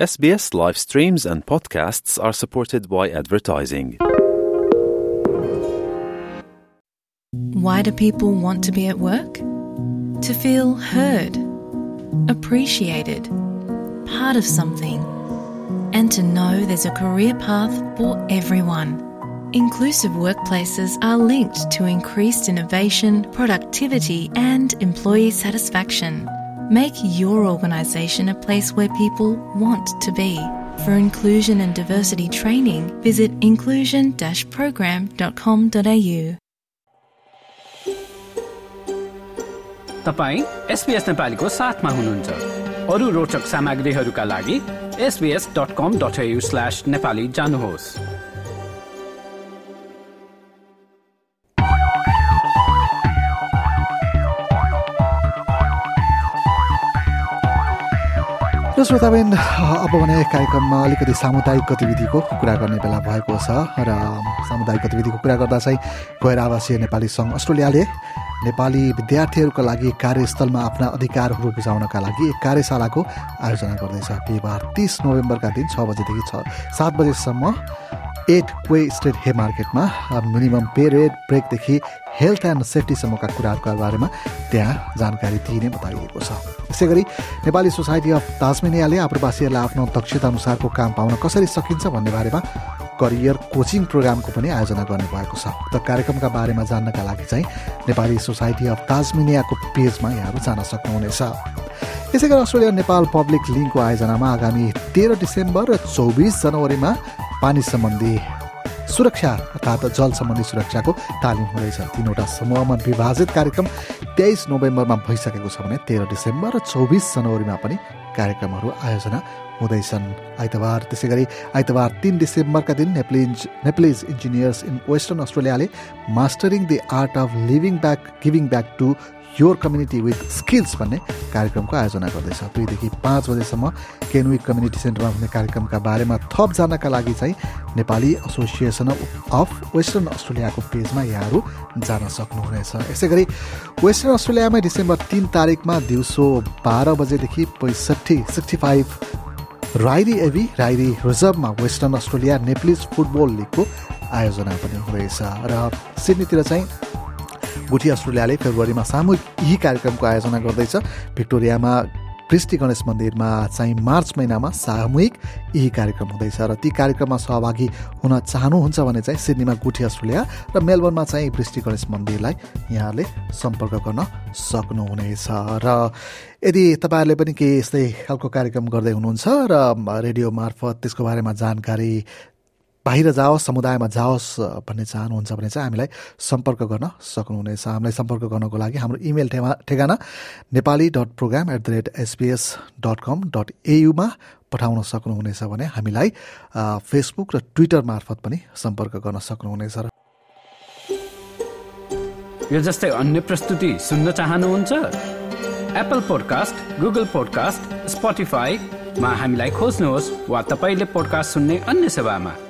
SBS live streams and podcasts are supported by advertising. Why do people want to be at work? To feel heard, appreciated, part of something, and to know there's a career path for everyone. Inclusive workplaces are linked to increased innovation, productivity, and employee satisfaction. Make your organisation a place where people want to be. For inclusion and diversity training, visit inclusion program.com.au. तपाईँ SBS नेपालीको साथमा हुनुहुन्छ अरू रोचक सामग्रीहरूका लागि SBS dot com dot slash Nepali जानुहोस् र श्रोताबिन अब भने कार्यक्रममा अलिकति सामुदायिक गतिविधिको कुरा गर्ने बेला भएको छ र सामुदायिक गतिविधिको कुरा गर्दा चाहिँ गैर आवासीय नेपाली सङ्घ अस्ट्रेलियाले नेपाली विद्यार्थीहरूका लागि कार्यस्थलमा आफ्ना अधिकारहरू बुझाउनका लागि एक कार्यशालाको आयोजना गर्दैछ। बिहिबार तिस नोभेम्बरका दिन छ बजेदेखि छ सात बजेसम्म एट वे स्टेट हे मार्केटमा मिनिमम पे रेट ब्रेकदेखि हेल्थ एन्ड सेफ्टीसम्मका कुराहरूका बारेमा त्यहाँ जानकारी दिइने बताइएको छ। यसै गरी नेपाली सोसाइटी अफ ताजमेनियाले आप्रवासीहरूलाई आफ्नो दक्षता अनुसारको काम पाउन कसरी सकिन्छ भन्ने बारेमा करियर कोचिङ प्रोग्रामको पनि आयोजना गर्ने भएको छ। र कार्यक्रमका बारेमा जान्नका लागि चाहिँ नेपाली सोसाइटी अफ ताजमेनियाको पेजमा यहाँहरू जान सक्नुहुनेछ। यसै गरी अस्ट्रेलिया नेपाल पब्लिक लिङ्कको आयोजनामा आगामी तेह्र डिसेम्बर र चौबिस जनवरीमा पानी सम्बन्धी सुरक्षा अर्थात् जल सम्बन्धी सुरक्षाको तालिम हुँदैछ। तिनवटा समूहमा विभाजित कार्यक्रम तेइस नोभेम्बरमा भइसकेको छ भने तेह्र डिसेम्बर र चौबिस जनवरीमा पनि कार्यक्रमहरू आयोजना हुँदैछन्। आइतबार त्यसै गरी आइतबार तिन डिसेम्बरका दिन Nepalese Nepalese engineers in western अस्ट्रेलियाले mastering the art of living back giving back to your community with skills भन्ने कार्यक्रमको आयोजना गर्दैछ। दुईदेखि पाँच बजेसम्म केनविक कम्युनिटी सेन्टरमा हुने कार्यक्रमका बारेमा थप जान्नका लागि चाहिँ नेपाली एसोसिएसन अफ वेस्टर्न अस्ट्रेलियाको पेजमा यहाँहरू जान सक्नुहुनेछ। यसै गरी वेस्टर्न अस्ट्रेलियामा डिसेम्बर तिन तारिकमा दिउँसो बाह्र बजेदेखि पैँसठी सिक्सटी फाइभ राइरी एभी राइरी रिजर्भमा वेस्टर्न अस्ट्रेलिया नेप्लिज फुटबल लिगको आयोजना पनि हुँदैछ। र सिडनीतिर चाहिँ गुठी अस्ट्रेलियाले फेब्रुअरीमा सामूहिक यही कार्यक्रमको आयोजना गर्दैछ। भिक्टोरियामा क्रिस्टी गणेश मन्दिरमा चाहिँ मार्च महिनामा सामूहिक यही कार्यक्रम हुँदैछ र ती कार्यक्रममा सहभागी हुन चाहनुहुन्छ भने चाहिँ सिडनीमा गुठी अस्ट्रेलिया र मेलबर्नमा चाहिँ क्रिस्टी गणेश मन्दिरलाई यहाँहरूले सम्पर्क गर्न सक्नुहुनेछ। र यदि तपाईँहरूले पनि केही यस्तै खालको कार्यक्रम गर्दै हुनुहुन्छ र रेडियो मार्फत त्यसको बारेमा जानकारी बाहिर जाओस् समुदायमा जाओस् भन्ने चाहनुहुन्छ भने चाहिँ हामीलाई सम्पर्क गर्न सक्नुहुनेछ। हामीलाई सम्पर्क गर्नको लागि हाम्रो इमेल ठेमा ठेगाना Nepali dot program at the rate SBS dot com dot एयुमा पठाउन सक्नुहुनेछ भने हामीलाई फेसबुक र ट्विटर मार्फत पनि सम्पर्क गर्न सक्नुहुनेछ र। यो जस्तै अन्य प्रस्तुति सुन्न चाहनुहुन्छ? एप्पल पोडकास्ट गुगल पोडकास्ट स्पोटिफाईमा हामीलाई खोज्नुहोस् वा तपाईँले पोडकास्ट सुन्ने अन्य सेवामा।